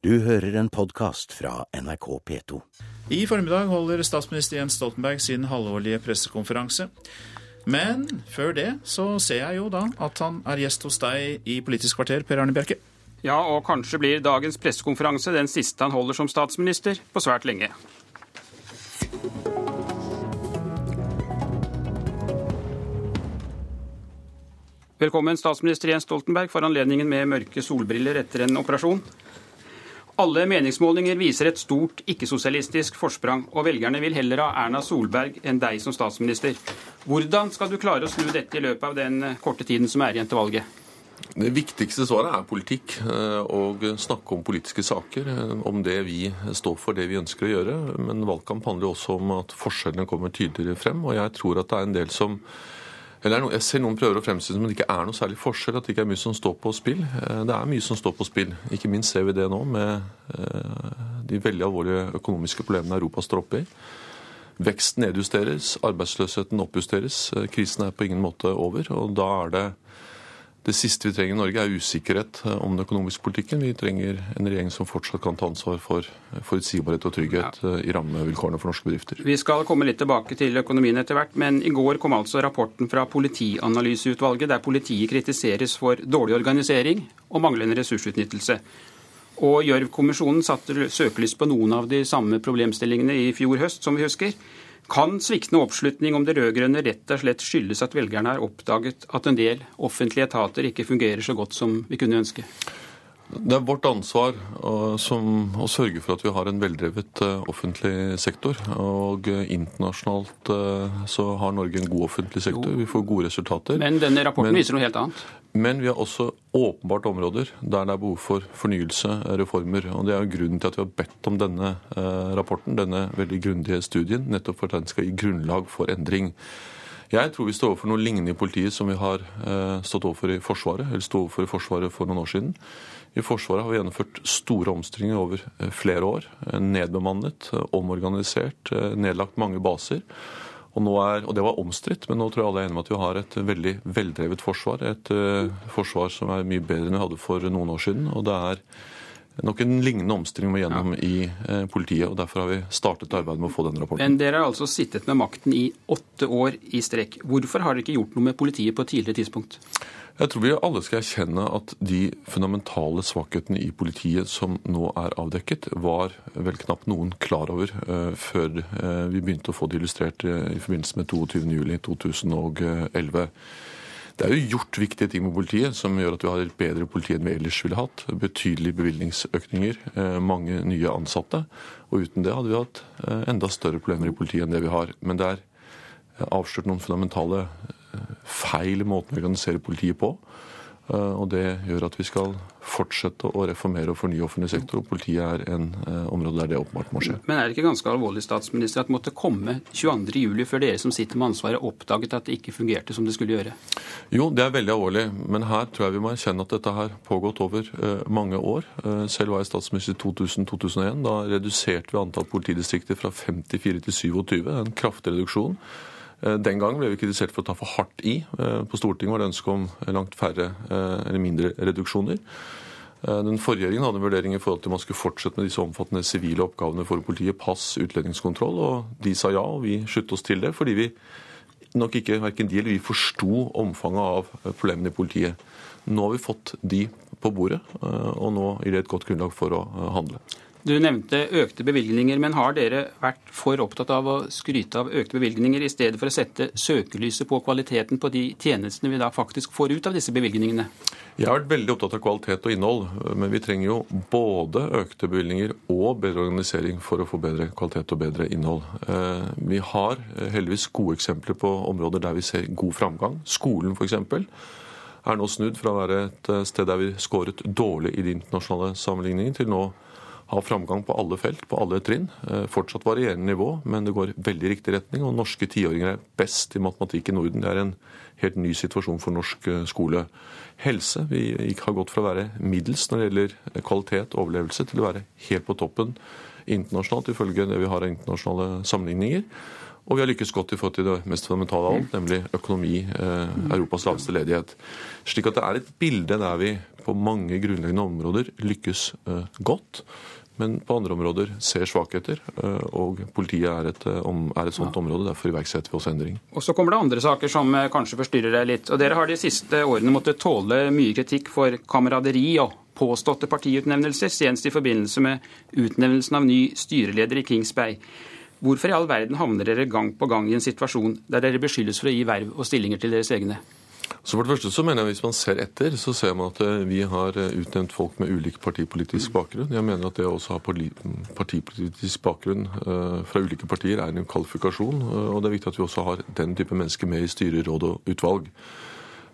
Du hører en podkast fra NRK P2. I formiddag holder statsminister Jens Stoltenberg sin halvårlige pressekonferanse. Men før det så ser jeg jo da at han er gjest hos deg i Politisk kvarter, Per Arne Bjerke. Ja, og kanskje blir dagens pressekonferanse den siste han holder som statsminister på svært lenge. Velkommen, statsminister Jens Stoltenberg, for anledningen med mørke solbriller etter en operasjon. Alle meningsmålinger viser et stort ikke-sosialistisk forsprang, og velgerne vil heller ha Erna Solberg enn deg som statsminister. Hvordan skal du klare å snu dette i løpet av den korte tiden som er igjen til valget? Det viktigste svaret er politikk, og snakke om politiske saker. Om det vi står for, det vi ønsker å gjøre. Men valgkamp handler også om at forskjellene kommer tydeligere frem. Og jeg tror at det er en del som eller Jeg ser noen prøver å fremstille som at det ikke er noe særlig forskjell, at det ikke er mye som står på spill. Det er mye som står på spill. Ikke minst ser vi det nå med de veldig alvorlige økonomiske problemene Europa står oppe i. Veksten nedjusteres, arbeidsløsheten oppjusteres. Krisen er på ingen måte over. og da er det det siste vi trenger i Norge, er usikkerhet om den økonomiske politikken. Vi trenger en regjering som fortsatt kan ta ansvar for forutsigbarhet og trygghet ja. i rammevilkårene for norske bedrifter. Vi skal komme litt tilbake til økonomien etter hvert, men i går kom altså rapporten fra Politianalyseutvalget, der politiet kritiseres for dårlig organisering og manglende ressursutnyttelse. Og Gjørv-kommisjonen satte søkelys på noen av de samme problemstillingene i fjor høst, som vi husker. Kan sviktende oppslutning om det rød-grønne rett og slett skyldes at velgerne har oppdaget at en del offentlige etater ikke fungerer så godt som vi kunne ønske? Det er vårt ansvar å, som, å sørge for at vi har en veldrevet uh, offentlig sektor. Og uh, internasjonalt uh, så har Norge en god offentlig sektor. Vi får gode resultater. Men denne rapporten men, viser noe helt annet? Men vi har også åpenbart områder der det er behov for fornyelse, reformer. Og det er jo grunnen til at vi har bedt om denne rapporten, denne veldig grundige studien, nettopp for at den skal gi grunnlag for endring. Jeg tror vi står overfor noe lignende i politiet som vi har stått overfor i Forsvaret, eller stod overfor i Forsvaret for noen år siden. I Forsvaret har vi gjennomført store omstillinger over eh, flere år. Eh, nedbemannet, eh, omorganisert, nedlagt mange baser. Og, er, og, Det var omstridt, men nå tror jeg alle er enige om at vi har et veldig veldrevet forsvar. Et uh, forsvar som er mye bedre enn vi hadde for noen år siden. og det er nok en lignende omstilling må gjennom ja. i eh, politiet. og Derfor har vi startet arbeidet med å få den rapporten. Men Dere har altså sittet med makten i åtte år i strekk. Hvorfor har dere ikke gjort noe med politiet på et tidligere tidspunkt? Jeg tror vi alle skal erkjenne at de fundamentale svakhetene i politiet som nå er avdekket, var vel knapt noen klar over uh, før uh, vi begynte å få det illustrert uh, i forbindelse med 22.07.2011. Det er jo gjort viktige ting med politiet som gjør at vi har et bedre politi enn vi ellers ville hatt. Betydelige bevilgningsøkninger, mange nye ansatte. Og uten det hadde vi hatt enda større problemer i politiet enn det vi har. Men det er avslørt noen fundamentale feil måten vi organiserer politiet på. Eh, og Det gjør at vi skal fortsette å reformere og fornye offentlig sektor. og Politiet er en eh, område der det åpenbart må skje. Men er det ikke ganske alvorlig statsminister, at det måtte komme 22.07. før dere som sitter med ansvaret, oppdaget at det ikke fungerte som det skulle gjøre? Jo, det er veldig alvorlig. Men her tror jeg vi må erkjenne at dette har pågått over uh, mange år. Selv var jeg statsminister i 2000-2001. Da reduserte vi antall politidistrikter fra 54 til 27. En kraftig reduksjon. Eh, den gang ble vi kritisert for å ta for hardt i. Eh, på Stortinget var det ønske om langt færre eh, eller mindre reduksjoner. Den forrige regjeringen hadde en vurdering i forhold til om man skulle fortsette med disse omfattende sivile oppgavene for politiet, pass, utlendingskontroll, og de sa ja, og vi sluttet oss til det fordi vi nok ikke verken de eller vi forsto omfanget av problemene i politiet. Nå har vi fått de på bordet, og nå gir det et godt grunnlag for å handle. Du nevnte økte bevilgninger, men har dere vært for opptatt av å skryte av økte bevilgninger, i stedet for å sette søkelyset på kvaliteten på de tjenestene vi da faktisk får ut av disse bevilgningene? Jeg har vært veldig opptatt av kvalitet og innhold, men vi trenger jo både økte bevilgninger og bedre organisering for å få bedre kvalitet og bedre innhold. Eh, vi har heldigvis gode eksempler på områder der vi ser god framgang. Skolen f.eks. er nå snudd fra å være et sted der vi skåret dårlig i de internasjonale sammenligningene, til nå har framgang på alle felt, på alle trinn. Eh, fortsatt varierende nivå, men det går veldig riktig retning. Og norske tiåringer er best i matematikk i Norden. Det er en helt ny situasjon for norsk eh, skole. Helse. Vi har gått fra å være middels når det gjelder kvalitet og overlevelse, til å være helt på toppen internasjonalt, ifølge det vi har av internasjonale sammenligninger. Og vi har lykkes godt i forhold til det mest fundamentale av alt, nemlig økonomi, eh, Europas laveste ledighet. Slik at det er et bilde der vi på mange grunnleggende områder lykkes eh, godt. Men på andre områder ser svakheter, eh, og politiet er et, eh, er et sånt område. Derfor iverksetter vi også endring. Og Så kommer det andre saker som eh, kanskje forstyrrer deg litt. Og Dere har de siste årene måttet tåle mye kritikk for kameraderi og påståtte partiutnevnelser, senest i forbindelse med utnevnelsen av ny styreleder i Kings Bay. Hvorfor i all verden havner dere gang på gang i en situasjon der dere beskyldes for å gi verv og stillinger til deres egne? Så for det første så mener jeg Hvis man ser etter, så ser man at eh, vi har eh, utnevnt folk med ulik partipolitisk bakgrunn. Jeg mener at det å også ha partipolitisk bakgrunn eh, fra ulike partier er en kvalifikasjon. Og det er viktig at vi også har den type mennesker med i styrer, råd og utvalg.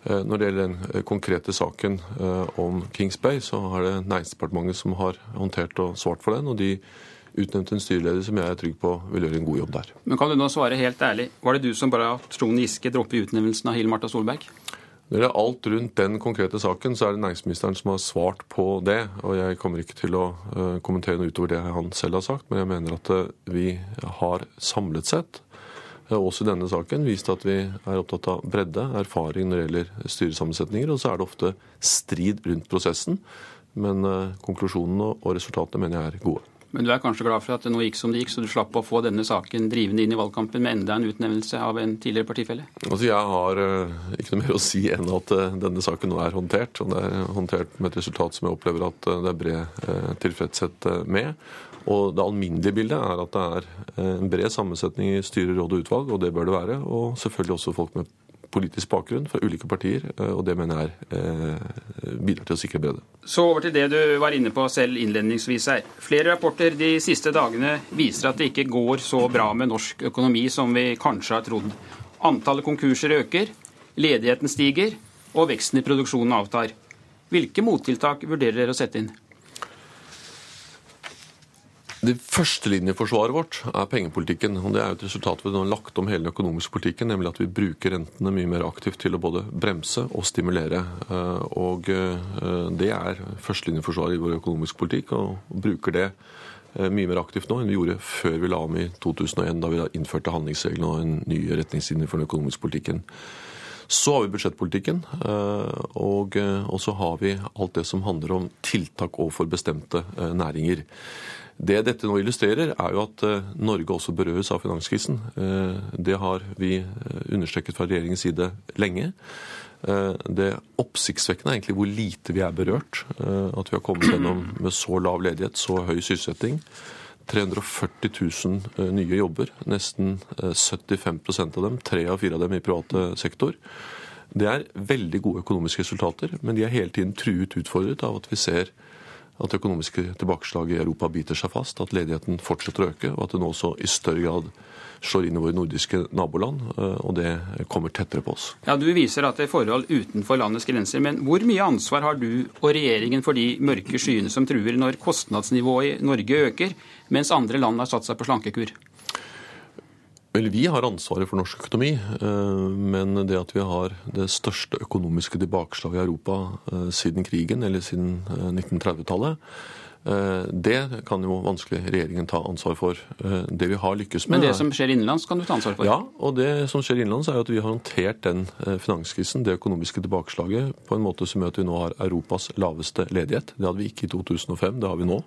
Når det gjelder den konkrete saken om Kings Bay, så har det Næringsdepartementet som har håndtert og svart for den. og de utnevnt en styreleder som jeg er trygg på vil gjøre en god jobb der. Men Kan du nå svare helt ærlig, var det du som bare Trond Giske droppe utnevnelsen av Hill Marta Solberg? Når det er alt rundt den konkrete saken, så er det næringsministeren som har svart på det. Og jeg kommer ikke til å uh, kommentere noe utover det han selv har sagt, men jeg mener at uh, vi har samlet sett, uh, også i denne saken, vist at vi er opptatt av bredde, erfaring når det gjelder styresammensetninger. Og så er det ofte strid rundt prosessen. Men konklusjonene og resultatene mener jeg er gode. Men du er kanskje glad for at det nå gikk som det gikk, så du slapp å få denne saken drivende inn i valgkampen med enda en utnevnelse av en tidligere partifelle? Altså Jeg har uh, ikke noe mer å si enn at uh, denne saken nå er håndtert. Og det er håndtert med et resultat som jeg opplever at uh, det er bred tilfredshet med. Og det alminnelige bildet er at det er en bred sammensetning i styre, råd og utvalg, og det bør det være. Og selvfølgelig også folk med politisk bakgrunn fra ulike partier, eh, og det mener jeg eh, bidrar til å sikre bredde. Så over til det du var inne på selv innledningsvis her. Flere rapporter de siste dagene viser at det ikke går så bra med norsk økonomi som vi kanskje har trodd. Antallet konkurser øker, ledigheten stiger, og veksten i produksjonen avtar. Hvilke mottiltak vurderer dere å sette inn? Det Førstelinjeforsvaret vårt er pengepolitikken. og Det er jo et resultat av at vi har lagt om hele den økonomiske politikken, nemlig at vi bruker rentene mye mer aktivt til å både bremse og stimulere. Eh, og eh, Det er førstelinjeforsvaret i vår økonomiske politikk, og bruker det eh, mye mer aktivt nå enn vi gjorde før vi la om i 2001, da vi da innførte handlingsreglene og en ny retningslinje for den økonomiske politikken. Så har vi budsjettpolitikken, og så har vi alt det som handler om tiltak overfor bestemte næringer. Det dette nå illustrerer, er jo at eh, Norge også berøres av finanskrisen. Eh, det har vi eh, understreket fra regjeringens side lenge. Det oppsiktsvekkende er egentlig hvor lite vi er berørt. At vi har kommet gjennom med så lav ledighet, så høy sysselsetting. 340 000 nye jobber, nesten 75% av dem, tre av fire av dem i private sektor. Det er veldig gode økonomiske resultater, men de er hele tiden truet utfordret av at vi ser at det økonomiske tilbakeslaget i Europa biter seg fast, at ledigheten fortsetter å øke, og at det nå også i større grad slår inn i våre nordiske naboland, eh, og det kommer tettere på oss. Ja, Du viser at det er forhold utenfor landets grenser, men hvor mye ansvar har du og regjeringen for de mørke skyene som truer når kostnadsnivået i Norge øker, mens andre land har satt seg på slankekur? Vel, Vi har ansvaret for norsk økonomi, eh, men det at vi har det største økonomiske tilbakeslaget i Europa eh, siden krigen, eller siden 1930-tallet, eh, det kan jo vanskelig regjeringen ta ansvar for. Det vi har lykkes med Men det som skjer innenlands, kan du ta ansvar for? Ja, og det som skjer innenlands er at vi har håndtert den finanskrisen, det økonomiske tilbakeslaget, på en måte som gjør at vi nå har Europas laveste ledighet. Det hadde vi ikke i 2005, det har vi nå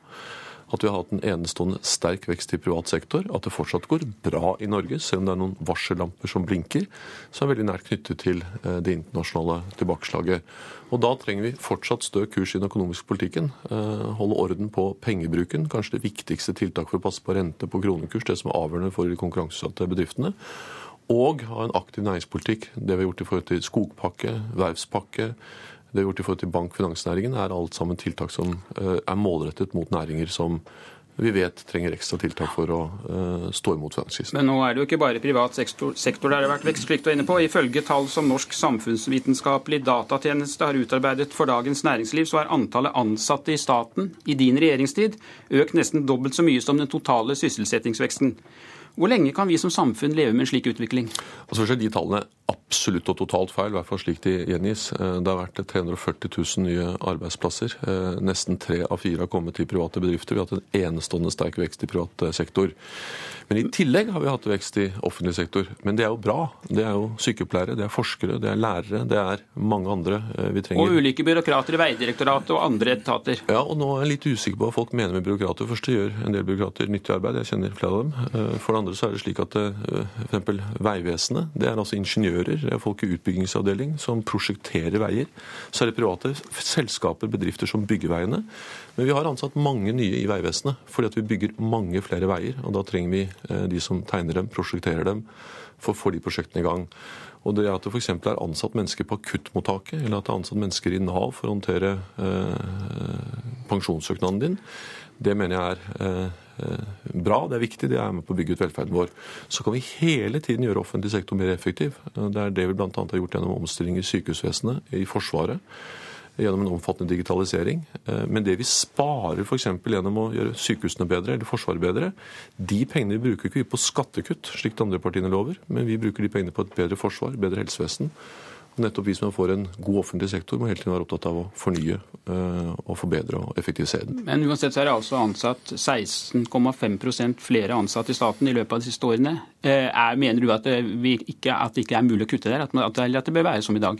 at vi har hatt en enestående sterk vekst i privat sektor, at det fortsatt går bra i Norge, selv om det er noen varsellamper som blinker, som er veldig nært knyttet til eh, det internasjonale tilbakeslaget. Og Da trenger vi fortsatt stø kurs i den økonomiske politikken. Eh, holde orden på pengebruken, kanskje det viktigste tiltaket for å passe på rente på kronekurs, det som er avgjørende for de konkurranseutsatte bedriftene. Og ha en aktiv næringspolitikk. Det vi har gjort i forhold til skogpakke, verftspakke, det vi har gjort i forhold til bank- finansnæringen, er alt sammen tiltak som eh, er målrettet mot næringer som vi vet trenger ekstra tiltak for å uh, stå imot finanskrisen. Men nå er det jo ikke bare privat sektor, sektor der det har vært vekst, slik du er inne på. Ifølge tall som Norsk samfunnsvitenskapelig datatjeneste har utarbeidet for Dagens Næringsliv, så er antallet ansatte i staten i din regjeringstid økt nesten dobbelt så mye som den totale sysselsettingsveksten. Hvor lenge kan vi som samfunn leve med en slik utvikling? Altså, de tallene absolutt og totalt feil, i hvert fall slik de gjengis. Det har vært 340 000 nye arbeidsplasser. Nesten tre av fire har kommet i private bedrifter. Vi har hatt en enestående sterk vekst i privat sektor. Men i tillegg har vi hatt vekst i offentlig sektor. Men det er jo bra. Det er jo sykepleiere, det er forskere, det er lærere, det er mange andre vi trenger. Og ulike byråkrater i Veidirektoratet og andre etater. Ja, og nå er jeg litt usikker på hva folk mener med byråkrater. Først gjør en del byråkrater nyttig arbeid, jeg kjenner flere av dem. For det andre så er det slik at f.eks. Vegvesenet, det er altså ingeniører, det er folk i utbyggingsavdeling som prosjekterer veier. Så er det private selskaper, bedrifter som bygger veiene. Men vi har ansatt mange nye i Vegvesenet fordi at vi bygger mange flere veier. Og da trenger vi de som tegner dem, prosjekterer dem, for å få de prosjektene i gang. Og det at det f.eks. er ansatt mennesker på akuttmottaket, eller at det er ansatt mennesker i Nav for å håndtere eh, pensjonssøknaden din, det mener jeg er eh, bra, det er viktig, det er med på å bygge ut velferden vår. Så kan vi hele tiden gjøre offentlig sektor mer effektiv. Det er det vi bl.a. har gjort gjennom omstilling i sykehusvesenet, i Forsvaret, gjennom en omfattende digitalisering. Men det vi sparer f.eks. gjennom å gjøre sykehusene bedre eller Forsvaret bedre, de pengene vi bruker ikke vi på skattekutt, slik de andre partiene lover, men vi bruker de pengene på et bedre forsvar, bedre helsevesen. Og nettopp vi som får en god offentlig sektor, må hele tiden være opptatt av å fornye og forbedre og effektivisere den. Men uansett så er det altså ansatt 16,5% flere ansatte i staten i løpet av de siste årene. Er, mener du at ikke, at det, ikke, er mulig å kutte der, at, at det bør være som i dag?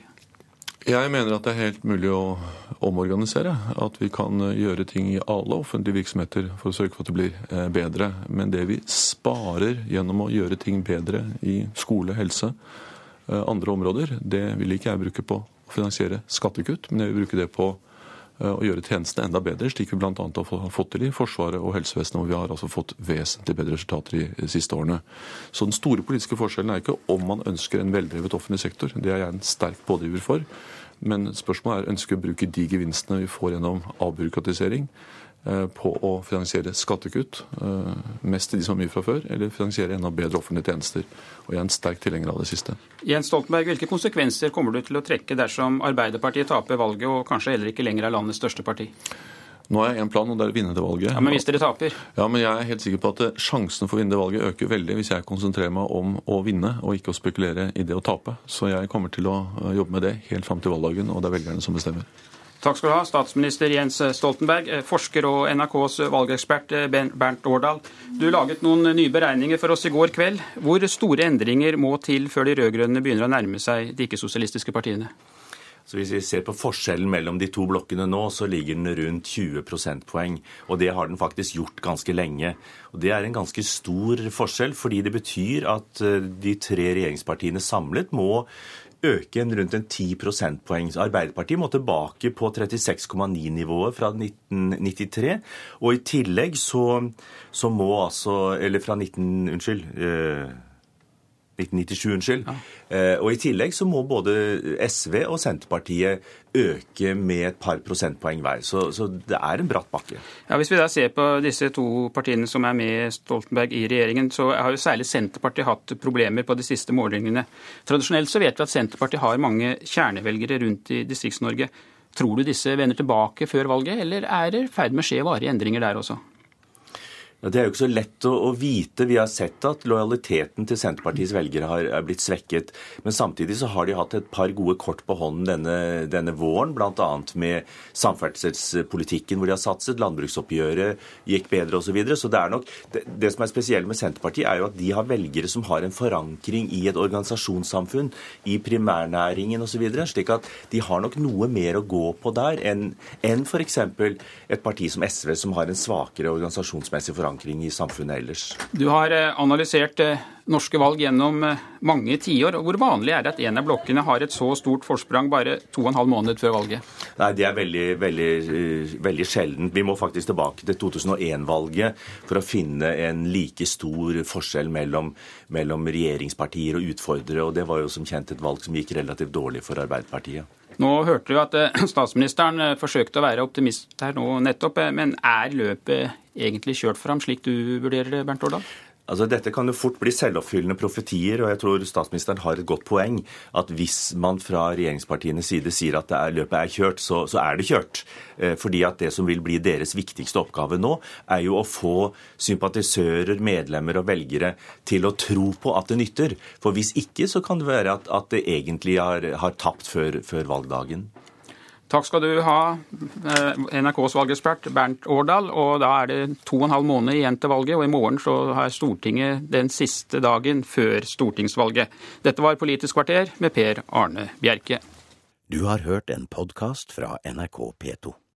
Jeg mener at det er helt mulig å omorganisere. At vi kan gjøre ting i alle offentlige virksomheter for å sørge for at det blir bedre. Men det vi sparer gjennom å gjøre ting bedre i skole, helse, andre områder, det vil ikke jeg bruke på å finansiere skattekutt, men jeg vil bruke det på å gjøre tjenestene enda bedre, slik vi bl.a. har fått til i Forsvaret og helsevesenet, hvor vi har altså fått vesentlig bedre resultater de siste årene. Så den store politiske forskjellen er ikke om man ønsker en veldrevet offentlig sektor, det er jeg en sterk pådriver for. Men spørsmålet er ønsker vi å bruke de gevinstene vi får gjennom avbyråkratisering, på å finansiere skattekutt, mest til de som har mye fra før, eller finansiere enda bedre offentlige tjenester. Og jeg er en sterk tilhenger av det siste. Jens Stoltenberg, Hvilke konsekvenser kommer du til å trekke dersom Arbeiderpartiet taper valget og kanskje heller ikke lenger er landets største parti? Nå har jeg én plan, og det er å vinne det valget. Ja, Men hvis dere taper? Ja, men Jeg er helt sikker på at sjansen for å vinne det valget øker veldig hvis jeg konsentrerer meg om å vinne, og ikke å spekulere i det å tape. Så jeg kommer til å jobbe med det helt fram til valgdagen, og det er velgerne som bestemmer. Takk skal du ha, statsminister Jens Stoltenberg, forsker og NRKs valgekspert Bernt Årdal. Du laget noen nye beregninger for oss i går kveld. Hvor store endringer må til før de rød-grønne begynner å nærme seg de ikke-sosialistiske partiene? Så Hvis vi ser på forskjellen mellom de to blokkene nå, så ligger den rundt 20 prosentpoeng. Og det har den faktisk gjort ganske lenge. Og Det er en ganske stor forskjell, fordi det betyr at de tre regjeringspartiene samlet må øke en rundt en 10 prosentpoeng. Arbeiderpartiet må tilbake på 36,9-nivået fra 1993. Og i tillegg så, så, må altså Eller fra 19... Unnskyld. Eh, 1997, unnskyld. Ja. Eh, og I tillegg så må både SV og Senterpartiet øke med et par prosentpoeng hver. Så, så, det er en bratt bakke. Ja, Hvis vi da ser på disse to partiene som er med Stoltenberg i regjeringen, så har jo særlig Senterpartiet hatt problemer på de siste målingene. Tradisjonelt så vet vi at Senterpartiet har mange kjernevelgere rundt i Distrikts-Norge. Tror du disse vender tilbake før valget, eller er det i ferd med å skje varige endringer der også? Det er jo ikke så lett å, å, vite. Vi har sett at lojaliteten til Senterpartiets velgere har, er blitt svekket. Men samtidig så har de hatt et par gode kort på hånden denne, denne våren, bl.a. med samferdselspolitikken hvor de har satset. Landbruksoppgjøret gikk bedre osv. Så, videre. så det er nok, det, det, som er spesielt med Senterpartiet, er jo at de har velgere som har en forankring i et organisasjonssamfunn, i primærnæringen osv. Slik at de har nok noe mer å gå på der enn, en f.eks. et parti som SV, som har en svakere organisasjonsmessig forankring forankring i samfunnet ellers. Du har analysert norske valg gjennom mange tiår. Hvor vanlig er det at en av blokkene har et så stort forsprang bare to og en halv måned før valget? Nei, Det er veldig, veldig, veldig sjelden. Vi må faktisk tilbake til 2001-valget for å finne en like stor forskjell mellom, mellom regjeringspartier og utfordrere. og Det var jo som kjent et valg som gikk relativt dårlig for Arbeiderpartiet. Nå hørte du at statsministeren forsøkte å være optimist her nå nettopp, men er løpet egentlig kjørt fram, slik du vurderer det, Bernt Årdal? Altså, Dette kan jo fort bli selvoppfyllende profetier, og jeg tror statsministeren har et godt poeng. At hvis man fra regjeringspartienes side sier at er, løpet er kjørt, så, så, er det kjørt. Eh, fordi at det som vil bli deres viktigste oppgave nå, er jo å få sympatisører, medlemmer og velgere til å tro på at det nytter. For hvis ikke, så kan det være at, at det egentlig har, har tapt før, før valgdagen. Takk skal du ha, eh, NRKs valgekspert Bernt Årdal. Og da er det to og en halv måned igjen til valget, og i morgen så har Stortinget den siste dagen før stortingsvalget. Dette var Politisk kvarter med Per Arne Bjerke. Du har hørt en podkast fra NRK P2.